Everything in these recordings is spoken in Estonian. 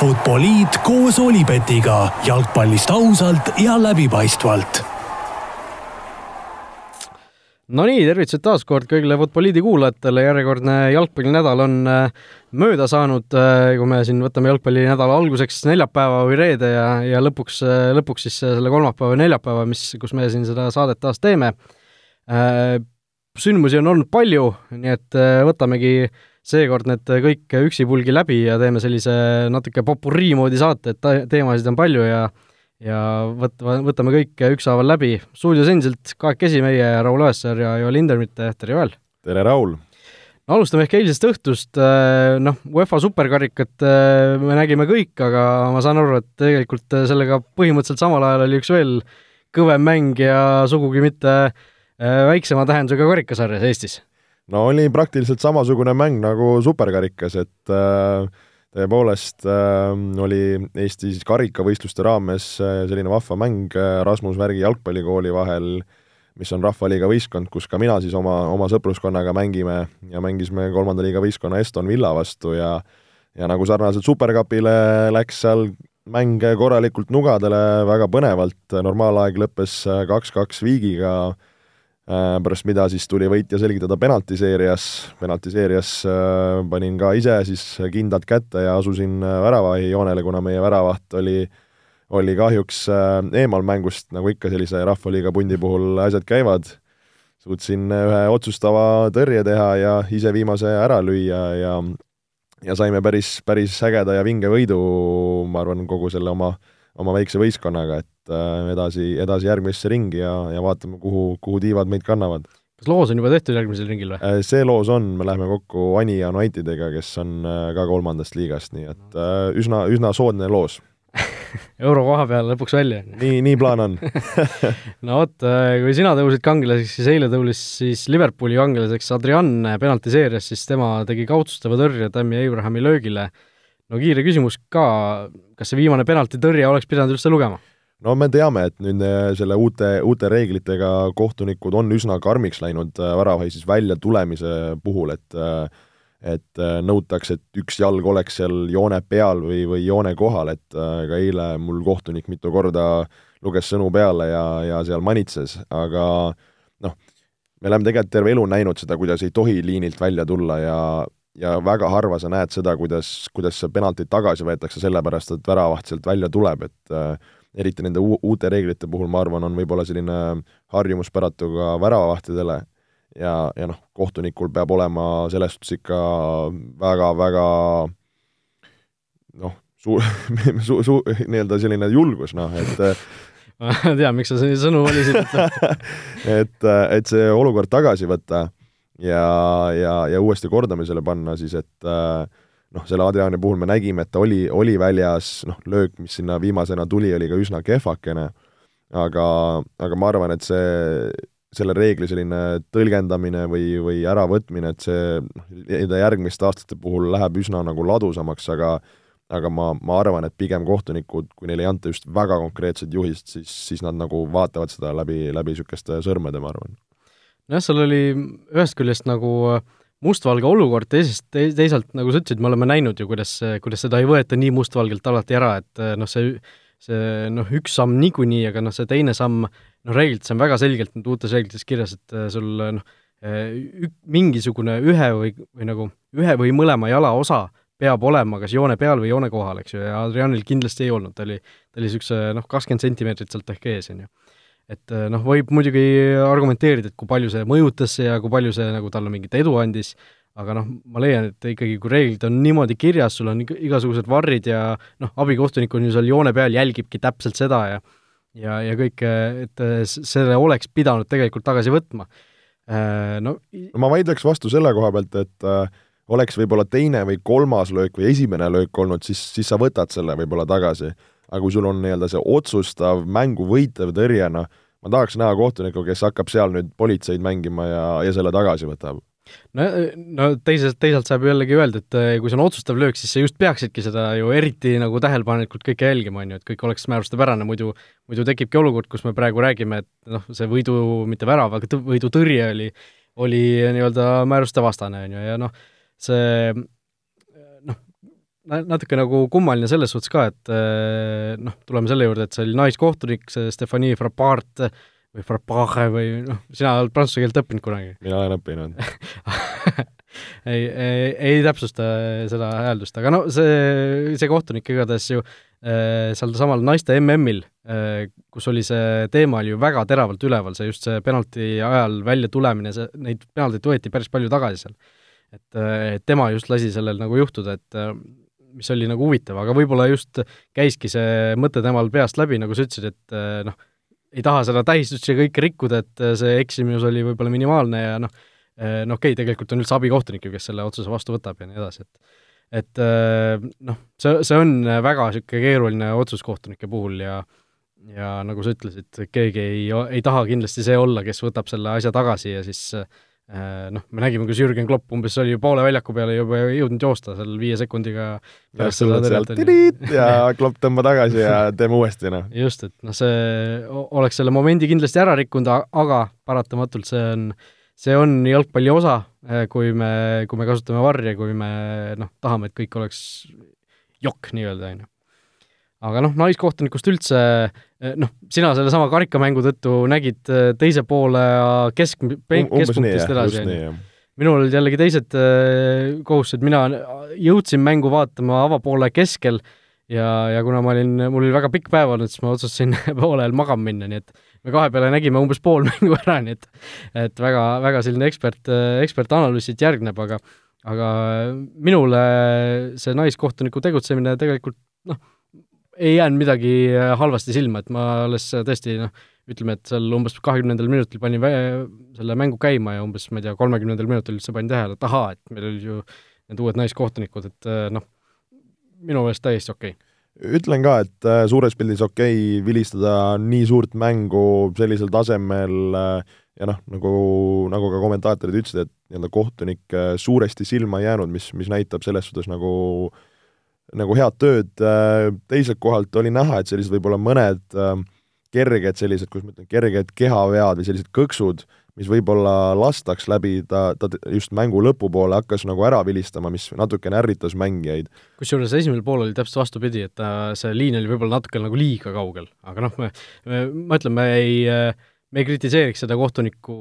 Futboliit koos Olipetiga jalgpallist ausalt ja läbipaistvalt. Nonii, tervitused taas kord kõigile Futboliidi kuulajatele, järjekordne jalgpallinädal on äh, mööda saanud, äh, kui me siin võtame jalgpallinädala alguseks neljapäeva või reede ja, ja lõpuks, äh, lõpuks siis selle kolmapäeva või neljapäeva, mis, kus me siin seda saadet taas teeme. sündmusi on olnud palju, nii et võtamegi seekord need kõik üksipulgi läbi ja teeme sellise natuke popurrii moodi saate, et teemasid on palju ja ja võt-, võtame kõik ükshaaval läbi. stuudios endiselt kahekesi meie, Raul Õessar ja Joel Hindermitte, tere Joel! tere, Raul! no alustame ehk eilsest õhtust, noh, UEFA superkarikat me nägime kõik, aga ma saan aru, et tegelikult sellega põhimõtteliselt samal ajal oli üks veel kõvem mäng ja sugugi mitte väiksema tähendusega karikasarjas Eestis no oli praktiliselt samasugune mäng nagu superkarikas, et äh, tõepoolest äh, oli Eesti siis karikavõistluste raames äh, selline vahva mäng Rasmus Värgi jalgpallikooli vahel, mis on Rahvaliiga võistkond, kus ka mina siis oma, oma sõpruskonnaga mängime ja mängisime kolmanda liiga võistkonna Eston Villa vastu ja ja nagu sarnaselt Supercupile läks seal mäng korralikult nugadele, väga põnevalt, normaalaeg lõppes kaks-kaks viigiga pärast mida siis tuli võitja selgitada penaltiseerias, penaltiseerias äh, panin ka ise siis kindad kätte ja asusin äh, väravajoonele, kuna meie väravaht oli, oli kahjuks eemal mängust, nagu ikka sellise Rahvaliiga pundi puhul asjad käivad, suutsin ühe otsustava tõrje teha ja ise viimase ära lüüa ja ja saime päris, päris ägeda ja vinge võidu, ma arvan, kogu selle oma, oma väikse võistkonnaga, et äh, edasi, edasi järgmisse ringi ja, ja vaatame, kuhu, kuhu tiivad meid kannavad. kas loos on juba tehtud järgmisel ringil või? Äh, see loos on, me läheme kokku Anija Unitediga, kes on äh, ka kolmandast liigast, nii et üsna, üsna soodne loos euro koha peal lõpuks välja. nii, nii plaan on no vot, kui sina tõusid kangelaseks, siis eile tõulis siis Liverpooli kangelaseks Adrian penaltiseerias, siis tema tegi kautsustava tõrje Tammy Abrahami löögile. No kiire küsimus ka, kas see viimane penaltitõrje oleks pidanud üldse lugema? no me teame, et nüüd äh, selle uute, uute reeglitega kohtunikud on üsna karmiks läinud äh, väravahi siis välja tulemise puhul, et äh, et nõutakse, et üks jalg oleks seal joone peal või, või joone kohal, et ka eile mul kohtunik mitu korda luges sõnu peale ja, ja seal manitses, aga noh, me oleme tegelikult terve elu näinud seda, kuidas ei tohi liinilt välja tulla ja ja väga harva sa näed seda, kuidas, kuidas see penaltid tagasi võetakse, sellepärast et väravaht sealt välja tuleb, et äh, eriti nende uute reeglite puhul, ma arvan, on võib-olla selline harjumuspäratu ka väravavahtidele ja, ja noh, kohtunikul peab olema selles suhtes ikka väga-väga noh, su-, su-, su-, nii-öelda selline julgus, noh, et ma tean, miks sa sellise sõnu valisid. et, et see olukord tagasi võtta ja, ja, ja uuesti kordamisele panna siis, et äh, noh, selle Adriani puhul me nägime, et ta oli, oli väljas, noh, löök, mis sinna viimasena tuli, oli ka üsna kehvakene, aga, aga ma arvan, et see, selle reegli selline tõlgendamine või, või äravõtmine, et see noh, järgmiste aastate puhul läheb üsna nagu ladusamaks, aga aga ma, ma arvan, et pigem kohtunikud, kui neile ei anta just väga konkreetset juhist, siis, siis nad nagu vaatavad seda läbi, läbi niisuguste sõrmede, ma arvan. Nojah, seal oli ühest küljest nagu äh, mustvalge olukord, teisest, teisalt nagu sa ütlesid, me oleme näinud ju, kuidas, kuidas seda ei võeta nii mustvalgelt alati ära, et noh, see, see noh, üks samm niikuinii, aga noh, see teine samm, noh, reeglilt see on väga selgelt nüüd uutes reeglites kirjas, et sul noh, mingisugune ühe või, või nagu ühe või mõlema jala osa peab olema kas joone peal või joone kohal, eks ju, ja Adrianil kindlasti ei olnud, ta oli, ta oli niisuguse noh, kakskümmend sentimeetrit sealt ehk ees, on ju et eh, noh, võib muidugi argumenteerida, et kui palju see mõjutas ja kui palju see nagu talle mingit edu andis, aga noh, ma leian, et ikkagi kui reeglid on niimoodi kirjas, sul on igasugused varrid ja noh, abikohtunik on ju seal joone peal, jälgibki täpselt seda ja ja, ja kõike, et eh, selle oleks pidanud tegelikult tagasi võtma. Eh, no ma vaidleks vastu selle koha pealt, et äh, oleks võib-olla teine või kolmas löök või esimene löök olnud, siis, siis sa võtad selle võib-olla tagasi aga kui sul on nii-öelda see otsustav mängu võitev tõrje, noh, ma tahaks näha kohtunikku, kes hakkab seal nüüd politseid mängima ja, ja selle tagasi võtab. No, no teisest, teisalt saab jällegi öelda, et eh, kui see on otsustav löök, siis sa just peaksidki seda ju eriti nagu tähelepanelikult kõike jälgima, on ju, et kõik oleks määrustepärane, muidu muidu tekibki olukord, kus me praegu räägime, et noh, see võidu, mitte värav, aga võidutõrje oli, oli nii-öelda määrustevastane, on ju, ja noh, see natuke nagu kummaline selles suhtes ka, et noh, tuleme selle juurde, et see oli naiskohtunik, see Stefanie Frappart või Frappare või noh, sina oled prantsuse keelt õppinud kunagi? mina olen õppinud ei, ei, ei täpsusta seda hääldust, aga no see, see kohtunik igatahes ju äh, seal samal naiste MM-il, äh, kus oli see teema oli ju väga teravalt üleval, see just see penalti ajal välja tulemine, see, neid penaltid võeti päris palju tagasi seal. et, et tema just lasi sellel nagu juhtuda, et mis oli nagu huvitav, aga võib-olla just käiski see mõte temal peast läbi, nagu sa ütlesid, et noh, ei taha seda tähistust ja kõike rikkuda, et see eksimus oli võib-olla minimaalne ja noh, Äh, no okei okay,, tegelikult on üldse abikohtunik ju, kes selle otsuse vastu võtab ja nii edasi, et et noh, see, see on väga niisugune keeruline otsus kohtunike puhul ja ja nagu sa ütlesid, keegi ei, ei taha kindlasti see olla, kes võtab selle asja tagasi ja siis äh, noh, me nägime, kuidas Jürgen Klopp umbes oli ju poole väljaku peale juba jõudnud joosta seal viie sekundiga pärast seda tõrjet ja Klopp tõmba tagasi ja teeme uuesti, noh. just, et noh, see oleks selle momendi kindlasti ära rikkunud, aga paratamatult see on äh, see on jalgpalli osa, eh, kui me, kui me kasutame varje, kui me noh, tahame, et kõik oleks jokk nii-öelda, on ju. Aga noh, naiskohtunikust üldse eh, noh, sina sellesama karikamängu tõttu nägid eh, teise poole kesk, keskpunktist edasi, on ju. minul olid jällegi teised kohustused, mina jõudsin mängu vaatama avapoole keskel ja, ja kuna ma olin, mul oli väga pikk päev olnud, siis ma otsustasin poolel magama minna, nii et me kahe peale nägime umbes pool mängu ära, nii et et väga, väga selline ekspert, ekspertanalüüs siit järgneb, aga aga minule see naiskohtuniku tegutsemine tegelikult noh, ei jäänud midagi halvasti silma, et ma alles tõesti noh, ütleme, et seal umbes kahekümnendal minutil panin selle mängu käima ja umbes, ma ei tea, kolmekümnendal minutil üldse panin tähele, et ahaa, et meil olid ju need uued naiskohtunikud, et noh, minu meelest täiesti okei. Okay ütlen ka, et äh, suures pildis okei okay, vilistada nii suurt mängu sellisel tasemel äh, ja noh, nagu, nagu ka kommentaatorid ütlesid, et nii-öelda kohtunik äh, suuresti silma jäänud, mis, mis näitab selles suhtes nagu nagu head tööd, teiselt kohalt oli näha, et sellised võib-olla mõned kerged sellised, kuidas ma ütlen, kerged kehavead või sellised kõksud äh, mis võib-olla lastaks läbi, ta, ta just mängu lõpupoole hakkas nagu ära vilistama, mis natukene ärritas mängijaid. kusjuures esimesel poolel oli täpselt vastupidi, et ta, see liin oli võib-olla natuke nagu liiga kaugel, aga noh, me, me, ma ütlen, me ei, me ei kritiseeriks seda kohtunikku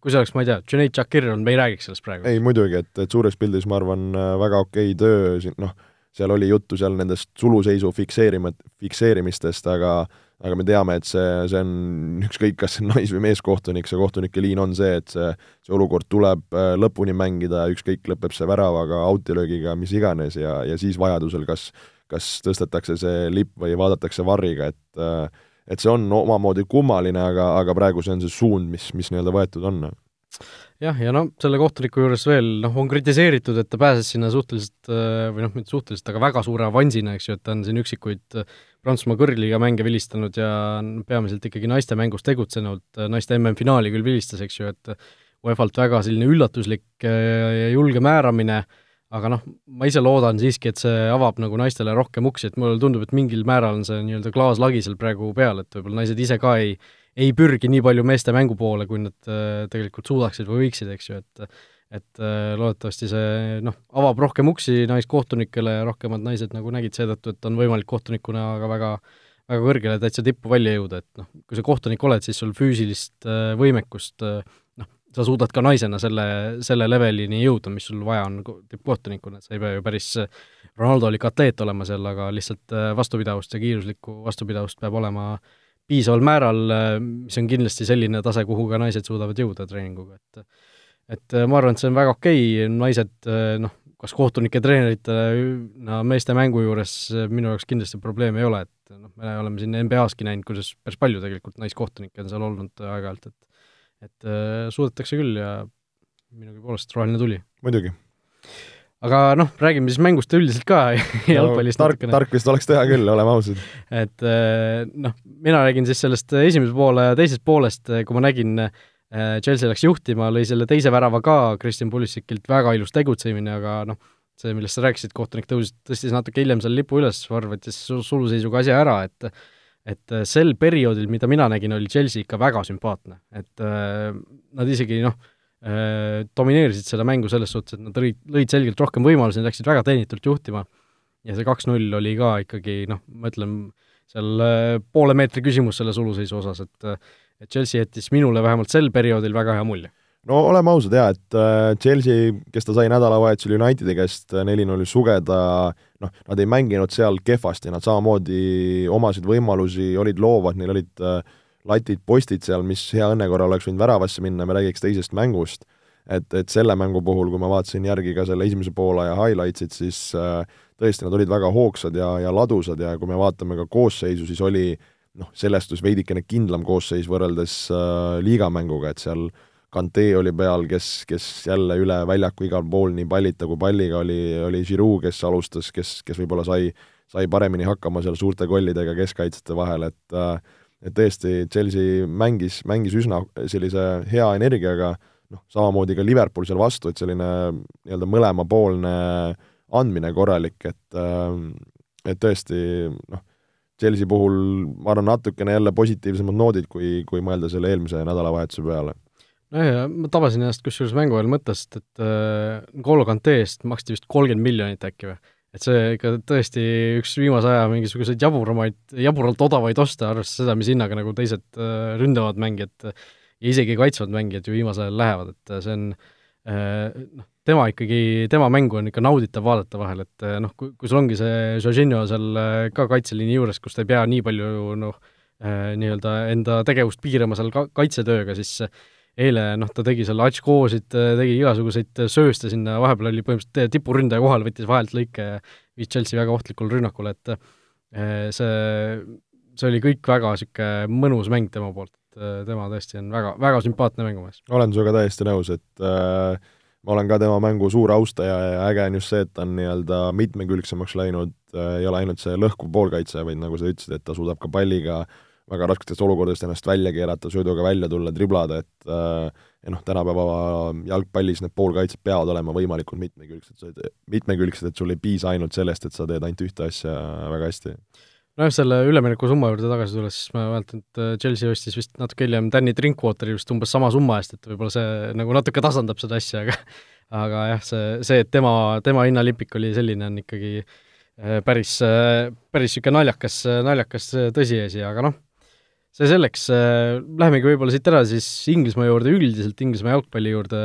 kui see oleks, ma ei tea, Junaid Shakir on, me ei räägiks sellest praegu. ei muidugi, et, et suures pildis ma arvan, väga okei okay töö siin, noh, seal oli juttu seal nendest suluseisu fikseerima, fikseerimistest, aga aga me teame, et see, see on ükskõik, kas see on nais- või meeskohtunik, see kohtunike liin on see, et see, see olukord tuleb äh, lõpuni mängida, ükskõik, lõpeb see väravaga, outilöögiga, mis iganes ja, ja siis vajadusel kas, kas tõstetakse see lipp või vaadatakse varriga, et äh, et see on omamoodi kummaline, aga, aga praegu see on see suund, mis, mis nii-öelda võetud on. Jah, ja no selle kohtuniku juures veel noh, on kritiseeritud, et ta pääses sinna suhteliselt äh, või noh, mitte suhteliselt, aga väga suure avansina, eks ju, et ta on siin üksikuid äh, Prantsusmaa kõrgliiga mänge vilistanud ja peamiselt ikkagi naiste mängus tegutsenud, äh, naiste MM-finaali küll vilistas, eks ju, et UEFA-lt väga selline üllatuslik ja julge määramine, aga noh, ma ise loodan siiski, et see avab nagu naistele rohkem uksi, et mulle tundub, et mingil määral on see nii-öelda klaaslagi seal praegu peal, et võib-olla naised ise ka ei ei pürgi nii palju meeste mängu poole, kui nad äh, tegelikult suudaksid või võiksid, eks ju, et et äh, loodetavasti see noh, avab rohkem uksi naiskohtunikele ja rohkemad naised nagu nägid seetõttu, et on võimalik kohtunikuna ka väga väga kõrgele täitsa tippu välja jõuda, et noh, kui sa kohtunik oled, siis sul füüsilist äh, võimekust noh, sa suudad ka naisena selle, selle levelini jõuda, mis sul vaja on tippkohtunikuna, et sa ei pea ju päris Ronaldo-lik atleet olema seal, aga lihtsalt vastupidavust ja kiiruslikku vastupidavust peab olema äh, piisaval määral, mis on kindlasti selline tase, kuhu ka naised suudavad jõuda treeninguga, et et ma arvan, et see on väga okei okay., naised noh, kas kohtunike treeneritena meeste mängu juures minu jaoks kindlasti probleemi ei ole, et noh, me oleme siin NBA-ski näinud, kuidas päris palju tegelikult naiskohtunikke on seal olnud aeg-ajalt, et et suudetakse küll ja minugi poolest roheline tuli. muidugi aga noh, räägime siis mängust üldiselt ka jalgpallist no, tark, tark vist oleks teha küll, oleme ausad. et eh, noh, mina räägin siis sellest esimese poole ja teisest poolest, eh, kui ma nägin, Chelsea läks juhtima, lõi selle teise värava ka Kristjan Pulisikilt, väga ilus tegutsemine, aga noh, see, millest sa rääkisid, kohtunik tõusis, tõstis natuke hiljem selle lipu üles, VAR võttis suluseisuga asja ära, et et sel perioodil, mida mina nägin, oli Chelsea ikka väga sümpaatne, et nad isegi noh, domineerisid seda mängu selles suhtes, et nad lõid, lõid selgelt rohkem võimalusi, läksid väga teenitult juhtima. Ja see kaks-null oli ka ikkagi noh, ma ütlen, seal poole meetri küsimus selle suluseisu osas, et et Chelsea jättis minule vähemalt sel perioodil väga hea mulje no oleme ausad jaa, et äh, Chelsea, kes ta sai nädalavahetusel Unitedi käest äh, neli-null sugeda, noh, nad ei mänginud seal kehvasti, nad samamoodi omasid võimalusi, olid loovad, neil olid äh, latid, postid seal, mis hea õnne korral oleks võinud väravasse minna, me räägiks teisest mängust. et, et selle mängu puhul, kui ma vaatasin järgi ka selle esimese poolaja highlights'id, siis tõesti, nad olid väga hoogsad ja, ja ladusad ja kui me vaatame ka koosseisu, siis oli noh, sellest veidikene kindlam koosseis võrreldes äh, liigamänguga, et seal äh, Kante oli peal, kes, kes jälle üle väljaku igal pool nii pallita kui palliga oli, oli Giroud, kes alustas, kes, kes võib-olla sai, sai paremini hakkama seal suurte kollidega keskkaitsjate vahel, et et tõesti, Chelsea mängis, mängis üsna sellise hea energiaga, noh, samamoodi ka Liverpool seal vastu, et selline nii-öelda mõlemapoolne andmine korralik, et et tõesti noh, Chelsea puhul ma arvan, natukene jälle positiivsemad noodid, kui, kui mõelda selle eelmise nädalavahetuse peale nojah, ma tabasin ennast kusjuures mängu ajal mõttest, et äh, N'Golo Kante eest maksti vist kolmkümmend miljonit äkki või? et see ikka tõesti üks viimase aja mingisuguseid jaburamaid, jaburalt odavaid oste, arvestades seda, mis hinnaga nagu teised äh, ründavad mängijad ja isegi kaitsvad mängijad ju viimasel ajal lähevad, et äh, see on äh, noh, tema ikkagi, tema mängu on ikka nauditav vaadata vahel, et äh, noh, kui, kui sul ongi see Jorginho seal äh, ka kaitseliini juures, kus ta ei pea nii palju noh, nii-öelda enda tegevust piirama seal ka kaitsetööga, siis eile noh, ta tegi seal atškoosid, tegi igasuguseid sööste sinna, vahepeal oli põhimõtteliselt tipuründaja kohal, võttis vahelt lõike ja viis Chelsea väga ohtlikule rünnakule, et see, see oli kõik väga niisugune mõnus mäng tema poolt, tema tõesti on väga, väga sümpaatne mängumees. olen sinuga täiesti nõus, et äh, ma olen ka tema mängu suur austaja ja äge on just see, et ta on nii-öelda mitmekülgsemaks läinud äh,, ei ole ainult see lõhkuv poolkaitse, vaid nagu sa ütlesid, et ta suudab ka palliga äh, väga rasketest olukordadest ennast välja keerata, sööduga välja tulla, driblada, et äh, ja noh, tänapäeva jalgpallis need poolkaitsjad peavad olema võimalikult mitmekülgsed, mitmekülgsed, et sul ei piisa ainult sellest, et sa teed ainult ühte asja väga hästi. nojah, selle üleminekusumma juurde tagasi tulles, siis ma mäletan, et äh, Chelsea ostis vist natuke hiljem Danny Drinkwateri vist umbes sama summa eest, et võib-olla see nagu natuke tasandab seda asja, aga aga jah, see, see, et tema, tema hinnalipik oli selline, on ikkagi äh, päris, päris niisugune naljakas, naljakas tõsiasi, aga noh, see selleks, äh, lähemegi võib-olla siit ära siis Inglismaa juurde, üldiselt Inglismaa jalgpalli juurde,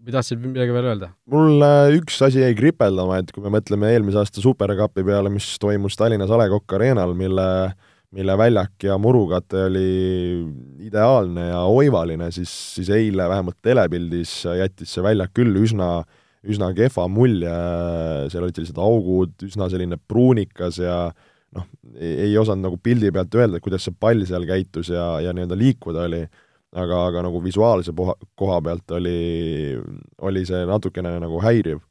või tahtsid midagi veel öelda? mul üks asi jäi kripeldama, et kui me mõtleme eelmise aasta superkapi peale, mis toimus Tallinnas A Le Coq Arena'l, mille mille väljak ja murukate oli ideaalne ja oivaline, siis, siis eile vähemalt telepildis jättis see väljak küll üsna, üsna kehva mulje, seal olid sellised augud, üsna selline pruunikas ja äh, noh, ei osanud nagu pildi pealt öelda, et kuidas see pall seal käitus ja, ja nii-öelda liikuda oli, aga, aga nagu visuaalse poha, koha pealt oli, oli see natukene nagu häiriv.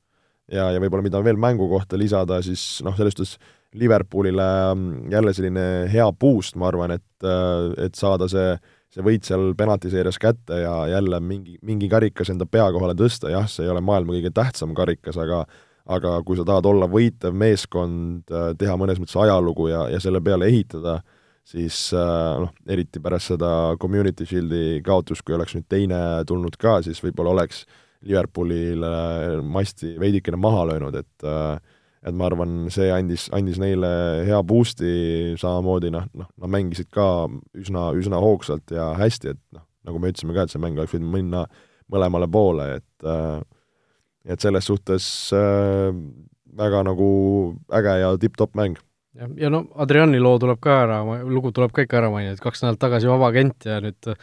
ja, ja võib-olla mida veel mängu kohta lisada, siis noh, selles suhtes Liverpoolile mm, jälle selline hea boost, ma arvan, et, et saada see, see võit seal penaltiseerias kätte ja jälle mingi, mingi karikas enda pea kohale tõsta, jah, see ei ole maailma kõige tähtsam karikas, aga aga kui sa tahad olla võitev meeskond, äh, teha mõnes mõttes ajalugu ja, ja selle peale ehitada, siis äh, noh, eriti pärast seda Community Shieldi kaotust, kui oleks nüüd teine tulnud ka, siis võib-olla oleks Liverpoolile masti veidikene maha löönud, et äh, et ma arvan, see andis, andis neile hea boost'i, samamoodi noh, noh, nad mängisid ka üsna, üsna hoogsalt ja hästi, et noh, nagu me ütlesime ka, et see mäng oleks võinud minna mõlemale poole, et äh, et selles suhtes äh, väga nagu äge ja tipp-topp mäng. ja no Adriani loo tuleb ka ära, lugu tuleb ka ikka ära mainida, et kaks nädalat tagasi vaba agent ja nüüd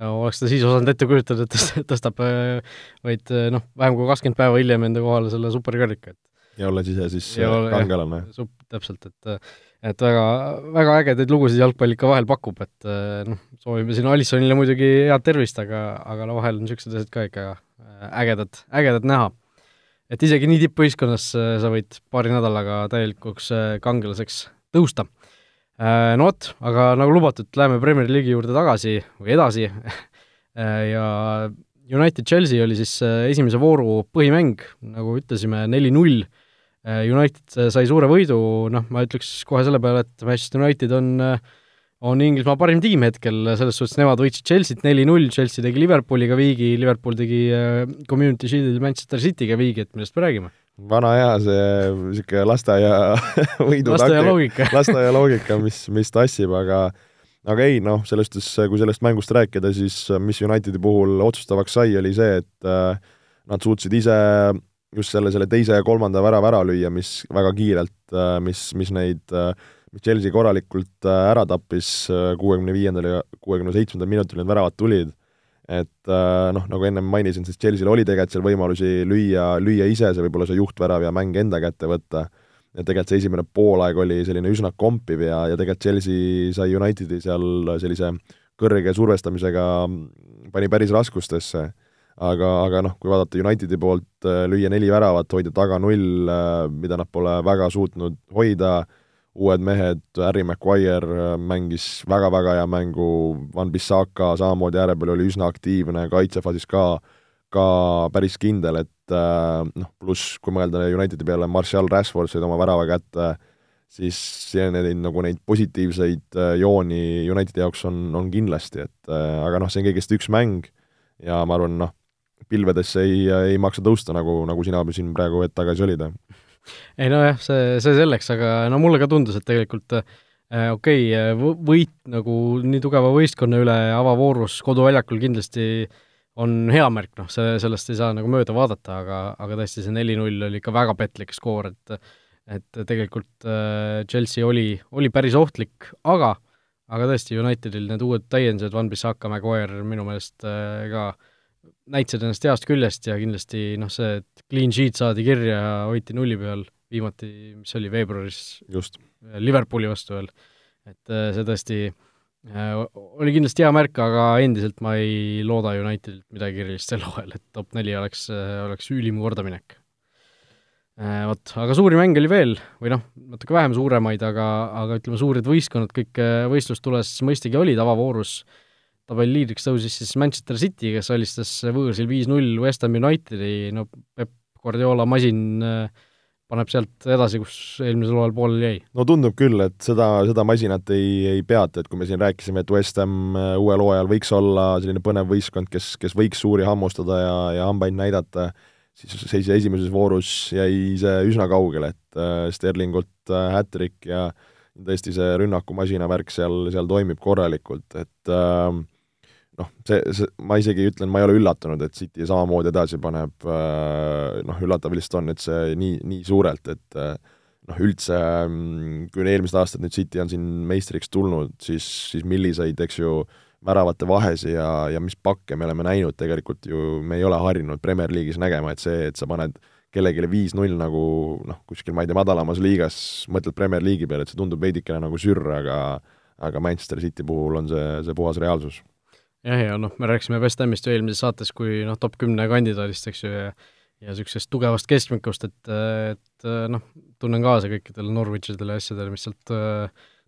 ja oleks ta siis osanud ette kujutada, et tõstab äh, vaid äh, noh, vähem kui kakskümmend päeva hiljem enda kohale selle superkarika, et ja olles ise siis ja äh, kangelane. täpselt, et et väga, väga ägedaid lugusid jalgpall ikka vahel pakub, et noh, soovime siin Alissonile muidugi head tervist, aga, aga no vahel on niisugused asjad ka ikka ägedad, ägedad näha et isegi nii tippvõistkonnas äh, sa võid paari nädalaga täielikuks äh, kangelaseks tõusta. Äh, no vot, aga nagu lubatud, läheme Premier League'i juurde tagasi või edasi ja United Chelsea oli siis esimese vooru põhimäng, nagu ütlesime, neli-null. United sai suure võidu, noh, ma ütleks kohe selle peale, et Manchester United on on Inglismaa parim tiim hetkel, selles suhtes nemad võitsid Chelsea't neli-null, Chelsea tegi Liverpooliga viigi, Liverpool tegi äh, Community Shieldil Manchester City'ga viigi, et millest me räägime? vana hea see niisugune lasteaia võidu lasteaia loogika lasteaia loogika, mis, mis tassib, aga aga ei, noh, selles suhtes, kui sellest mängust rääkida, siis mis Unitedi puhul otsustavaks sai, oli see, et äh, nad suutsid ise just selle, selle teise ja kolmanda värava ära lüüa, mis väga kiirelt, äh, mis, mis neid äh, mis Chelsea korralikult äh, ära tappis, äh, kuuekümne viiendal ja kuuekümne seitsmendal minutil need väravad tulid, et äh, noh, nagu ennem mainisin, siis Chelsea'l oli tegelikult seal võimalusi lüüa, lüüa ise see võib-olla see juhtvärav ja mäng enda kätte võtta, ja tegelikult see esimene poolaeg oli selline üsna kompiv ja, ja tegelikult Chelsea sai Unitedi seal sellise kõrge survestamisega, pani päris raskustesse. Aga, aga noh, kui vaadata Unitedi poolt, lüüa neli väravat, hoida taga null, mida nad pole väga suutnud hoida, uued mehed, Harry Maguire äh, mängis väga-väga hea mängu, Van Bissaka samamoodi ääre peal oli üsna aktiivne, kaitsefaasis ka, ka päris kindel, et äh, noh, pluss kui mõelda Unitedi peale, Martial Rashford said oma värava kätte, siis see neid, nagu neid positiivseid äh, jooni Unitedi jaoks on, on kindlasti, et aga noh, see on kõigest üks mäng ja ma arvan, noh, pilvedesse ei, ei maksa tõusta, nagu, nagu sina siin praegu hetk tagasi olid ei nojah, see, see selleks, aga no mulle ka tundus, et tegelikult äh, okei okay,, võit nagu nii tugeva võistkonna üle avavoorus koduväljakul kindlasti on hea märk, noh, see, sellest ei saa nagu mööda vaadata, aga, aga tõesti, see neli-null oli ikka väga petlik skoor, et et tegelikult äh, Chelsea oli, oli päris ohtlik, aga aga tõesti, Unitedil need uued täiendused, Van Bissaka, Maguire minu meelest äh, ka näitasid ennast heast küljest ja kindlasti noh, see, et clean sheet saadi kirja ja hoiti nulli peal viimati, mis oli, veebruaris just. Liverpooli vastu veel, et äh, see tõesti äh, oli kindlasti hea märk, aga endiselt ma ei looda Unitedilt midagi erilist sel hooajal, et top neli oleks, äh, oleks ülim kordaminek. Vot, aga suuri mänge oli veel, või noh, natuke vähem suuremaid, aga, aga ütleme, suured võistkonnad kõik võistlustules mõistagi olid avavoorus äh, tabeli liidriks tõusis siis Manchester City, kes alistas võõrsil viis-null West Ham Unitedi, no Pep Guardiola masin äh, paneb sealt edasi, kus eelmisel hooajal pooleli jäi. no tundub küll, et seda, seda masinat ei, ei peata, et kui me siin rääkisime, et West Ham äh, uuel hooajal võiks olla selline põnev võistkond, kes, kes võiks suuri hammustada ja, ja hambaid näidata, siis, siis esimeses voorus jäi see üsna kaugele, et äh, Sterlingult hat-trick ja tõesti see rünnakumasina värk seal, seal toimib korralikult, et äh, noh, see, see, ma isegi ütlen, ma ei ole üllatunud, et City samamoodi edasi paneb, äh, noh, üllatav lihtsalt on, et see nii, nii suurelt, et äh, noh, üldse mm, kui eelmised aastad nüüd City on siin meistriks tulnud, siis, siis milliseid, eks ju, väravate vahesi ja, ja mis pakke me oleme näinud, tegelikult ju me ei ole harjunud Premier League'is nägema, et see, et sa paned kellelegi viis-null nagu noh, kuskil ma ei tea, madalamas liigas, mõtled Premier League'i peale, et see tundub veidikene nagu sürr, aga aga Manchester City puhul on see, see puhas reaalsus jah, ja noh, me rääkisime West Hamist ju eelmises saates kui noh, top kümne kandidaadist, eks ju, ja ja niisugusest tugevast keskmikust, et, et noh, tunnen kaasa kõikidele Norwichidele ja asjadele, mis sealt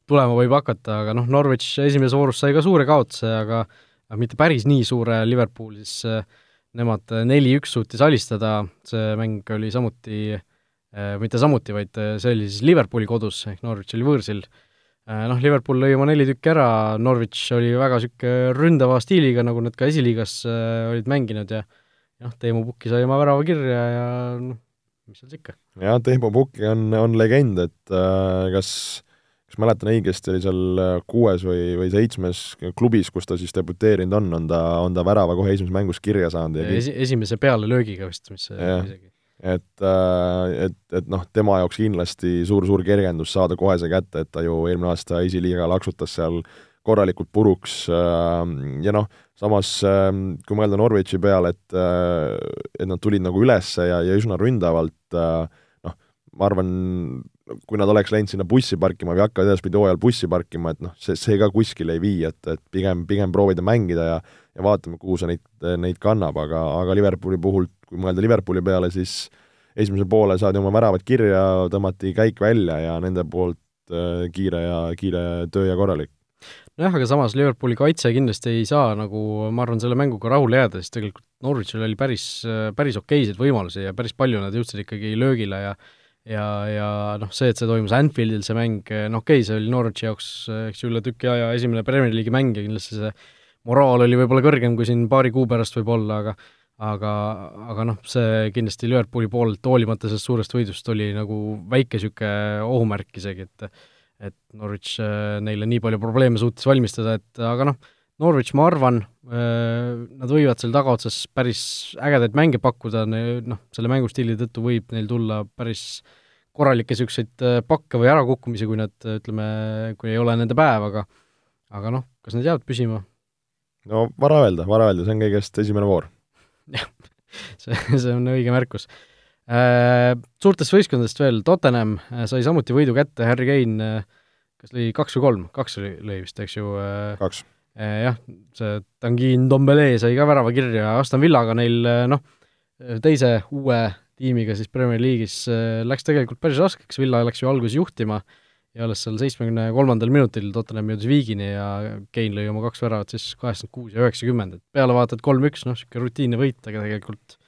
tulema võib hakata, aga noh, Norwich esimeses voorus sai ka suure kaotuse, aga aga mitte päris nii suure, Liverpool siis nemad neli-üks suutis alistada, see mäng oli samuti, mitte samuti, vaid see oli siis Liverpooli kodus, ehk Norwich oli võõrsil. Äh, noh, Liverpool lõi oma neli tükki ära, Norwich oli väga niisugune ründava stiiliga, nagu nad ka esiliigas äh, olid mänginud ja noh, Teemu Pukki sai oma värava kirja ja noh, mis seal siis ikka. jah, Teemu Pukki on, on legend, et äh, kas kas mäletan õigesti, oli seal äh, kuues või, või seitsmes klubis, kus ta siis debuteerinud on, on ta, on ta värava kohe esimeses mängus kirja saanud ja esi, esimese pealelöögiga vist, mis isegi et, äh, et, et noh, tema jaoks kindlasti suur-suur kergendus saada kohe see kätte, et ta ju eelmine aasta esiliiga laksutas seal korralikult puruks äh, ja noh, samas äh, kui mõelda Norwichi peale, et et nad tulid nagu üles ja, ja üsna ründavalt, noh, ma arvan, kui nad oleks läinud sinna bussi parkima või hakkavad edaspidi hooajal bussi parkima, et noh, see, see ka kuskile ei vii, et, et pigem, pigem proovida mängida ja ja vaatame, kuhu see neid, neid kannab, aga, aga Liverpooli puhul kui mõelda Liverpooli peale, siis esimese poole saadi oma väravad kirja, tõmmati käik välja ja nende poolt äh, kiire ja, kiire töö ja korralik. nojah, aga samas Liverpooli kaitse kindlasti ei saa nagu, ma arvan, selle mänguga rahule jääda, sest tegelikult Norwichil oli päris, päris okeiseid võimalusi ja päris palju nad jõudsid ikkagi löögile ja ja, ja noh, see, et see toimus Anfieldil, see mäng, noh okei okay,, see oli Norwichi jaoks, eks ju, üle tüki aja esimene Premier League'i mäng ja kindlasti see moraal oli võib-olla kõrgem kui siin paari kuu pärast võib-olla, aga aga, aga noh, see kindlasti Liverpooli poolelt, hoolimata sellest suurest võidust, oli nagu väike niisugune ohumärk isegi, et et Norwich äh, neile nii palju probleeme suutis valmistada, et aga noh, Norwich, ma arvan, äh, nad võivad seal tagaotsas päris ägedaid mänge pakkuda, noh, selle mängustiili tõttu võib neil tulla päris korralikke niisuguseid äh, pakke või ärakukkumisi, kui nad, ütleme, kui ei ole nende päev, aga aga noh, kas nad jäävad püsima? no vara öelda, vara öelda, see on kõigest esimene voor. Jah, see, see on õige märkus. Äh, suurtest võistkondadest veel, Tottenham äh, sai samuti võidu kätte, Harry Kane äh, kas lõi kaks või kolm, kaks lõi, lõi vist, eks ju? kaks. Jah, see Tanguy Ndombele sai ka värava kirja, Aston Villaga neil noh, teise uue tiimiga siis Premier League'is läks tegelikult päris raskeks, Villa läks ju alguses juhtima ja alles seal seitsmekümne kolmandal minutil Tottenham jõudis viigini ja Kane lõi oma kaks väravat siis kaheksakümmend kuus ja üheksakümmend, et peale vaatad kolm-üks, noh, niisugune rutiinne võit, aga tegelikult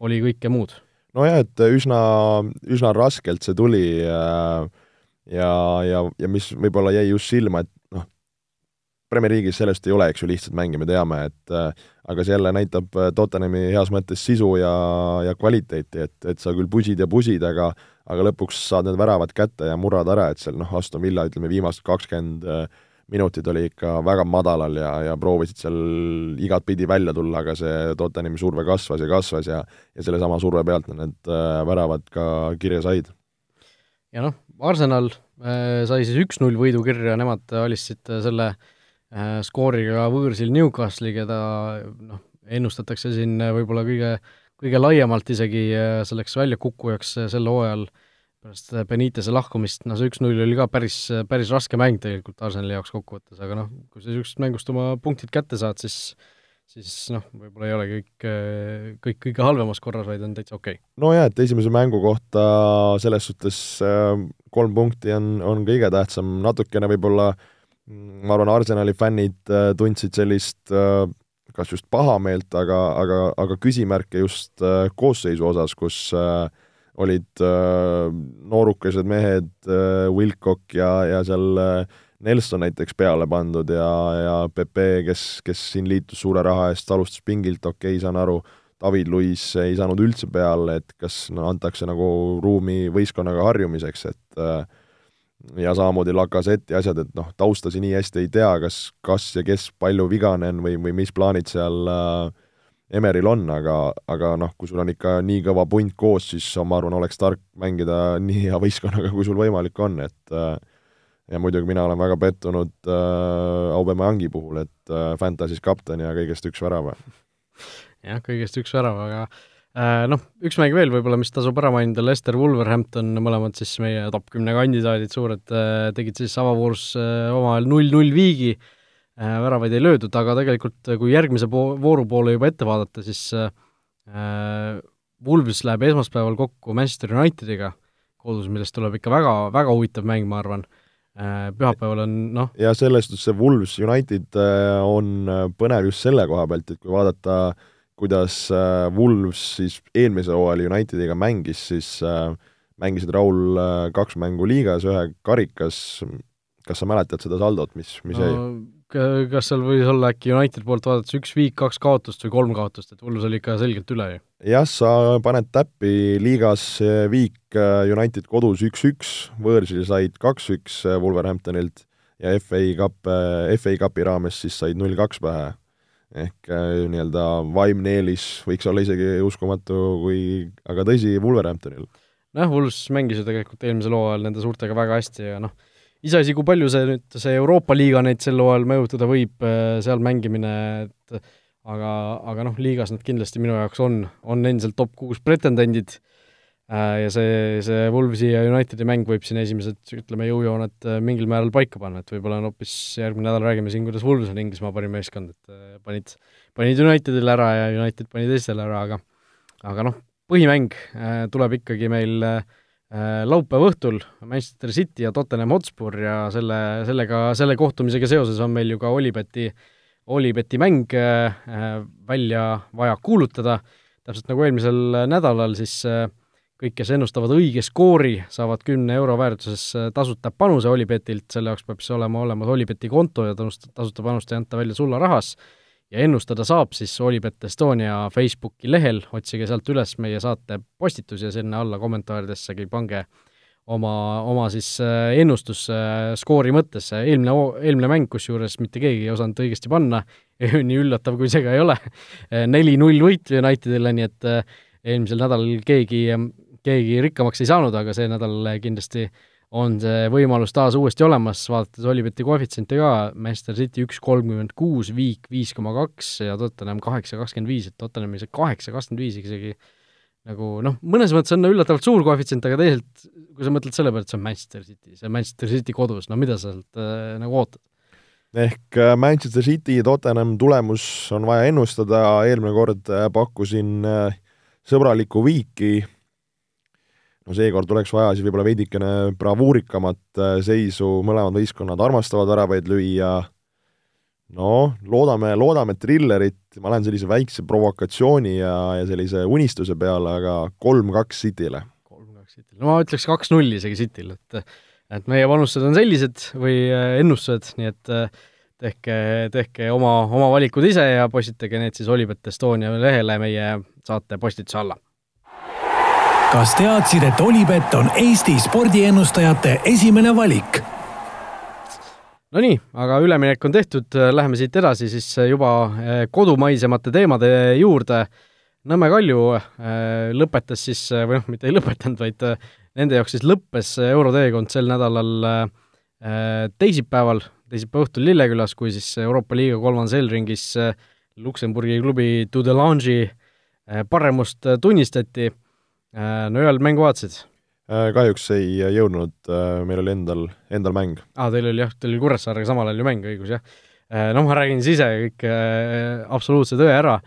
oli kõike muud. Nojah, et üsna, üsna raskelt see tuli äh, ja, ja, ja mis võib-olla jäi just silma, et Premier League'is sellest ei ole, eks ju, lihtsat mänge, me teame, et äh, aga see jälle näitab äh, Tottenhami heas mõttes sisu ja, ja kvaliteeti, et, et sa küll pusid ja pusid, aga aga lõpuks saad need väravad kätte ja murrad ära, et seal noh, Aston Villa ütleme, viimased kakskümmend 20 minutid oli ikka väga madalal ja, ja proovisid seal igatpidi välja tulla, aga see Tottenhami surve kasvas ja kasvas ja ja sellesama surve pealt need äh, väravad ka kirja said. ja noh, Arsenal äh, sai siis üks-null võidu kirja, nemad alistasid selle äh, skooriga võõrsil Newcastle'i, keda noh, ennustatakse siin võib-olla kõige, kõige laiemalt isegi äh, selleks väljakukkujaks sel hooajal äh, pärast Benitese lahkumist, no see üks-null oli ka päris, päris raske mäng tegelikult Arsenali jaoks kokkuvõttes, aga noh, kui sa niisugusest mängust oma punktid kätte saad, siis siis noh, võib-olla ei ole kõik, kõik kõige halvemas korras, vaid on täitsa okei. Okay.. nojah, et esimese mängu kohta selles suhtes äh, kolm punkti on, on kõige tähtsam, natukene võib-olla ma arvan, Arsenali fännid äh, tundsid sellist äh, kas just pahameelt, aga, aga, aga küsimärke just koosseisu osas, kus äh, olid äh, noorukesed mehed äh,, Wilcock ja, ja seal äh, Nelson näiteks peale pandud ja, ja Pepe, kes, kes siin liitus suure raha eest, alustas pingilt, okei okay,, saan aru, David Luiz ei saanud üldse peale, et kas no, antakse nagu ruumi võistkonnaga harjumiseks, et äh, ja samamoodi Lacazette ja asjad, et noh, taustasid nii hästi ei tea, kas, kas ja kes palju vigane on või, või mis plaanid seal äh, Emeril on, aga, aga noh, kui sul on ikka nii kõva punt koos, siis ma arvan, oleks tark mängida nii hea võistkonnaga, kui sul võimalik on, et äh, ja muidugi mina olen väga pettunud äh, Aubemeyangi puhul, et äh, Fantasy's kapten ja kõigest üks värav. jah, kõigest üks värav, aga noh, üks mäng veel võib-olla, mis tasub ära mainida, Lester Wolverhampton, mõlemad siis meie top kümne kandidaadid suured äh,, tegid siis avavoorus äh, omavahel null-null viigi äh,, Äh, väravaid ei löödud, aga tegelikult äh, kui järgmise po-, vooru poole juba ette vaadata, siis äh, Wolves läheb esmaspäeval kokku Manchester Unitediga kodus, millest tuleb ikka väga, väga huvitav mäng, ma arvan äh,. Pühapäeval on noh ja selles suhtes see Wolves United äh, on põnev just selle koha pealt, et kui vaadata, kuidas äh, Wolves siis eelmisel hooajal Unitediga mängis, siis äh, mängisid Raul äh, kaks mängu liigas, ühe karikas, kas sa mäletad seda saldot, mis, mis jäi no,? kas seal võis olla äkki United poolt vaadates üks viik, kaks kaotust või kolm kaotust, et Wolves oli ikka selgelt üle ju? jah, sa paned täppi liigas viik äh, United kodus üks-üks, võõrsil said kaks-üks äh, Wolverhamptonilt ja FA Cup, äh, FA Cupi raames siis said null-kaks pähe. Ehk nii-öelda vaimne eelis võiks olla isegi uskumatu, kui, aga tõsi, Wolverhamptonil. nojah, Wolves mängis ju tegelikult eelmisel hooajal nende suurtega väga hästi ja noh, iseasi, kui palju see nüüd, see Euroopa liiga neid sel hooajal mõjutada võib, äh, seal mängimine, et aga, aga noh, liigas nad kindlasti minu jaoks on, on endiselt top kuus pretendendid äh, ja see, see Wolvesi ja Unitedi mäng võib siin esimesed, ütleme, jõujooned äh, mingil määral paika panna, et võib-olla on hoopis järgmine nädal räägime siin, kuidas Wolves on Inglismaa parim meeskond, et panid, panid Unitedile ära ja United pani teistele ära, aga aga noh, põhimäng tuleb ikkagi meil äh, Äh, laupäeva õhtul Manchester City ja Tottenham Hotspur ja selle, sellega, selle kohtumisega seoses on meil ju ka Olibeti, Olibeti mäng äh, välja vaja kuulutada, täpselt nagu eelmisel nädalal, siis äh, kõik, kes ennustavad õige skoori, saavad kümne euro väärtuses tasuta panuse Olipetilt, selle jaoks peab siis olema olemas Olipeti konto ja tasuta, tasuta panust ei anta välja sularahas ja ennustada saab siis Olipet Estonia Facebooki lehel, otsige sealt üles meie saate postitus ja sinna alla kommentaaridessegi pange oma, oma siis äh, ennustus äh, skoori mõttes, eelmine, eelmine mäng, kusjuures mitte keegi ei osanud õigesti panna, nii üllatav kui see ka ei ole, neli-null võit Unitedile, nii et äh, eelmisel nädalal keegi, keegi rikkamaks ei saanud, aga see nädal kindlasti on see võimalus taas uuesti olemas, vaadates Olibeti koefitsiente ka, Manchester City üks kolmkümmend kuus, Viik viis koma kaks ja Tottenham kaheksa kakskümmend viis, et Tottenhami see kaheksa kakskümmend viis isegi nagu noh, mõnes mõttes on üllatavalt suur koefitsient, aga teisalt, kui sa mõtled selle peale, et see on Manchester City, see on Manchester City kodus, no mida sa sealt äh, nagu ootad? ehk äh, Manchester City, Tottenham tulemus on vaja ennustada, eelmine kord äh, pakkusin äh, sõbralikku viiki no seekord oleks vaja siis võib-olla veidikene bravuurikamat äh, seisu, mõlemad võistkonnad armastavad väravaid lüüa, no loodame, loodame trillerit, ma lähen sellise väikse provokatsiooni ja, ja sellise unistuse peale, aga kolm-kaks Cityle. kolm-kaks Cityle, no ma ütleks kaks-null isegi Cityl, et et meie panused on sellised või äh, ennustused, nii et äh, tehke, tehke oma, oma valikud ise ja postitage need siis Olipet Estonia lehele meie saate postituse alla kas teadsid, et Olipet on Eesti spordiennustajate esimene valik? Nonii, aga üleminek on tehtud, läheme siit edasi siis juba eh, kodumaisemate teemade juurde. Nõmme Kalju eh, lõpetas siis, eh, või noh, mitte ei lõpetanud, vaid nende jaoks siis lõppes euroteekond sel nädalal teisipäeval, teisipäeva õhtul Lillekülas, kui siis Euroopa liiga kolmandas Elringis Luksemburgi klubi Tudelange'i paremust tunnistati no ühel mängu vaatasid? Äh, kahjuks ei jõudnud, äh, meil oli endal, endal mäng. aa, teil oli jah, teil oli Kuressaarega samal ajal ju mäng, õigus jah. noh, ma räägin siis ise kõik absoluutse tõe ära,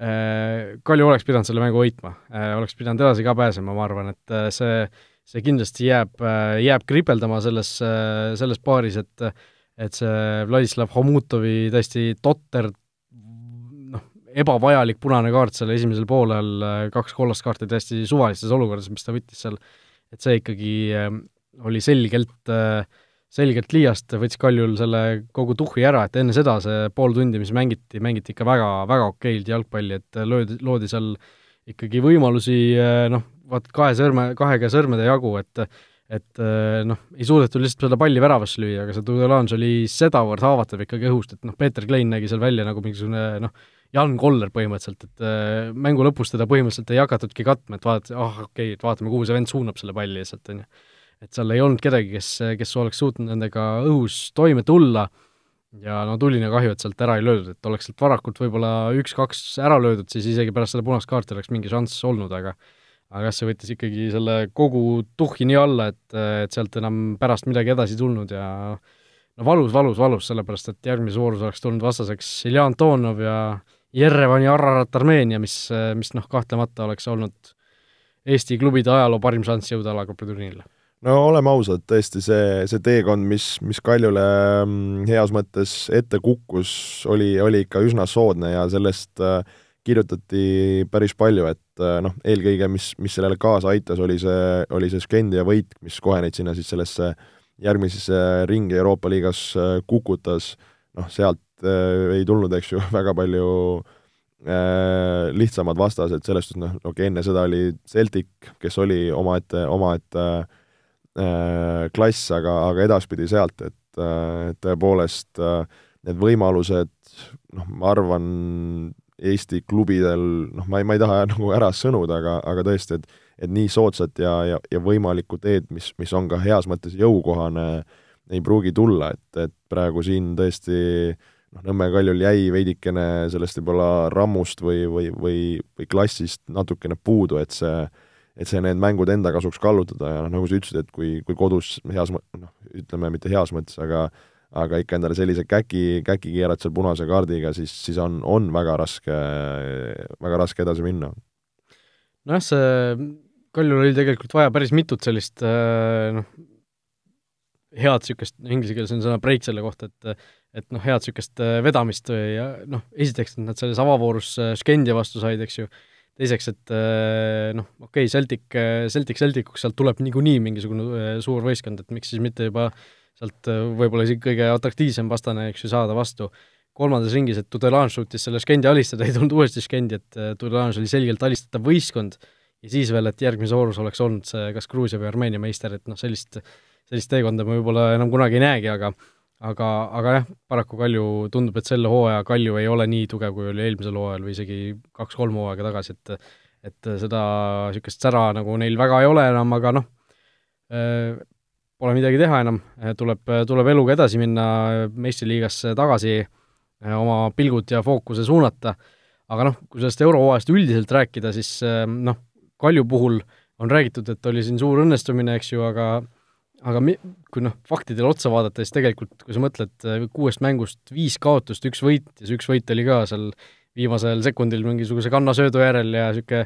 Kalju oleks pidanud selle mängu võitma, oleks pidanud edasi ka pääsema, ma arvan, et see, see kindlasti jääb, jääb kripeldama selles, selles paaris, et et see Vladislav Homutovi täiesti totter ebavajalik punane kaart seal esimesel poolel, äh, kaks kollast kaarti täiesti suvalistes olukordades, mis ta võttis seal, et see ikkagi ähm, oli selgelt, äh, selgelt liiast, võttis Kaljul selle kogu tuhhi ära, et enne seda see pool tundi, mis mängiti, mängiti ikka väga, väga okeilt jalgpalli, et löödi, loodi seal ikkagi võimalusi äh, noh, vaat kahe sõrme, kahe käe sõrmede jagu, et et noh, ei suudetud lihtsalt seda palli väravasse lüüa, aga see Tudelange oli sedavõrd haavatav ikkagi õhust, et noh, Peeter Klein nägi seal välja nagu mingisugune noh, Jan Koller põhimõtteliselt, et äh, mängu lõpus teda põhimõtteliselt ei hakatudki katma, et vaadata, ah oh, okei okay,, et vaatame, kuhu see vend suunab selle palli lihtsalt, on ju. et seal ei olnud kedagi, kes, kes oleks suutnud nendega õhus toime tulla ja no tuline kahju, et sealt ära ei löödud, et oleks sealt varakult võib-olla üks-kaks ära löödud, siis isegi pärast seda punast kaarti oleks mingi šanss olnud, aga aga jah, see võttis ikkagi selle kogu tuhhi nii alla, et, et sealt enam pärast midagi edasi tulnud ja no valus, valus, valus, sellepärast et järgmises voorus oleks tulnud vastaseks Ilja Antonov ja Jerevani Ararat Armeenia, mis, mis noh, kahtlemata oleks olnud Eesti klubide ajaloo parim šanss jõuda alagrupi turniirile. no oleme ausad, tõesti see, see teekond, mis, mis Kaljule mm, heas mõttes ette kukkus, oli, oli ikka üsna soodne ja sellest äh, kirjutati päris palju, et äh, noh, eelkõige mis, mis sellele kaasa aitas, oli see, oli see Skendia võit, mis kohe neid sinna siis sellesse järgmisesse ringi Euroopa liigas äh, kukutas, noh, sealt äh, ei tulnud, eks ju, väga palju äh, lihtsamad vastased, selles suhtes noh, okei okay,, enne seda oli Celtic, kes oli omaette, omaette äh, klass, aga, aga edaspidi sealt, et äh, tõepoolest äh, need võimalused, noh, ma arvan, Eesti klubidel, noh, ma ei, ma ei taha nagu ära sõnuda, aga, aga tõesti, et et nii soodsat ja, ja, ja võimalikku teed, mis, mis on ka heas mõttes jõukohane, ei pruugi tulla, et, et praegu siin tõesti äh, noh, Nõmme Kaljul jäi veidikene sellest võib-olla rammust või, või, või, või klassist natukene puudu, et see, et see need mängud enda kasuks kallutada ja noh, nagu sa ütlesid, et kui, kui kodus heas mõ-, noh, ütleme mitte heas mõttes, aga aga ikka endale sellise käki, käki keerad seal punase kaardiga, siis, siis on, on väga raske, väga raske edasi minna. nojah, see Kaljul oli tegelikult vaja päris mitut sellist noh, head niisugust, inglise keeles on sõna break selle kohta, et et noh, head niisugust äh, vedamist ja noh, esiteks, et nad selles avavoorus äh, Skendia vastu said, eks ju, teiseks, et noh, okei okay,, Celtic, Celtic Celticuks sealt tuleb niikuinii mingisugune suur võistkond, et miks siis mitte juba sealt võib-olla isegi kõige atraktiivsem vastane, eks ju, saada vastu. Kolmandas ringis, et Tudelange suutis selle Skendi alistada, ei tulnud uuesti Skendi, et äh, Tudelange oli selgelt alistatav võistkond. Ja siis veel, et järgmises voorus oleks olnud see kas Gruusia või Armeenia meister, et noh, sellist, sellist teekonda me võib-olla enam kunagi ei näegi, aga aga, aga jah, paraku Kalju, tundub, et selle hooaja Kalju ei ole nii tugev, kui oli eelmisel hooajal või isegi kaks-kolm hooaega tagasi, et et seda niisugust sära nagu neil väga ei ole enam, aga noh, pole midagi teha enam, tuleb, tuleb eluga edasi minna, meistriliigasse tagasi oma pilgud ja fookuse suunata, aga noh, kui sellest eurohooajast üldiselt rääkida, siis noh, Kalju puhul on räägitud, et oli siin suur õnnestumine, eks ju, aga aga mi-, kui noh, faktidele otsa vaadata, siis tegelikult kui sa mõtled äh, kuuest mängust viis kaotust, üks võit ja see üks võit oli ka seal viimasel sekundil mingisuguse kannasöödu järel ja niisugune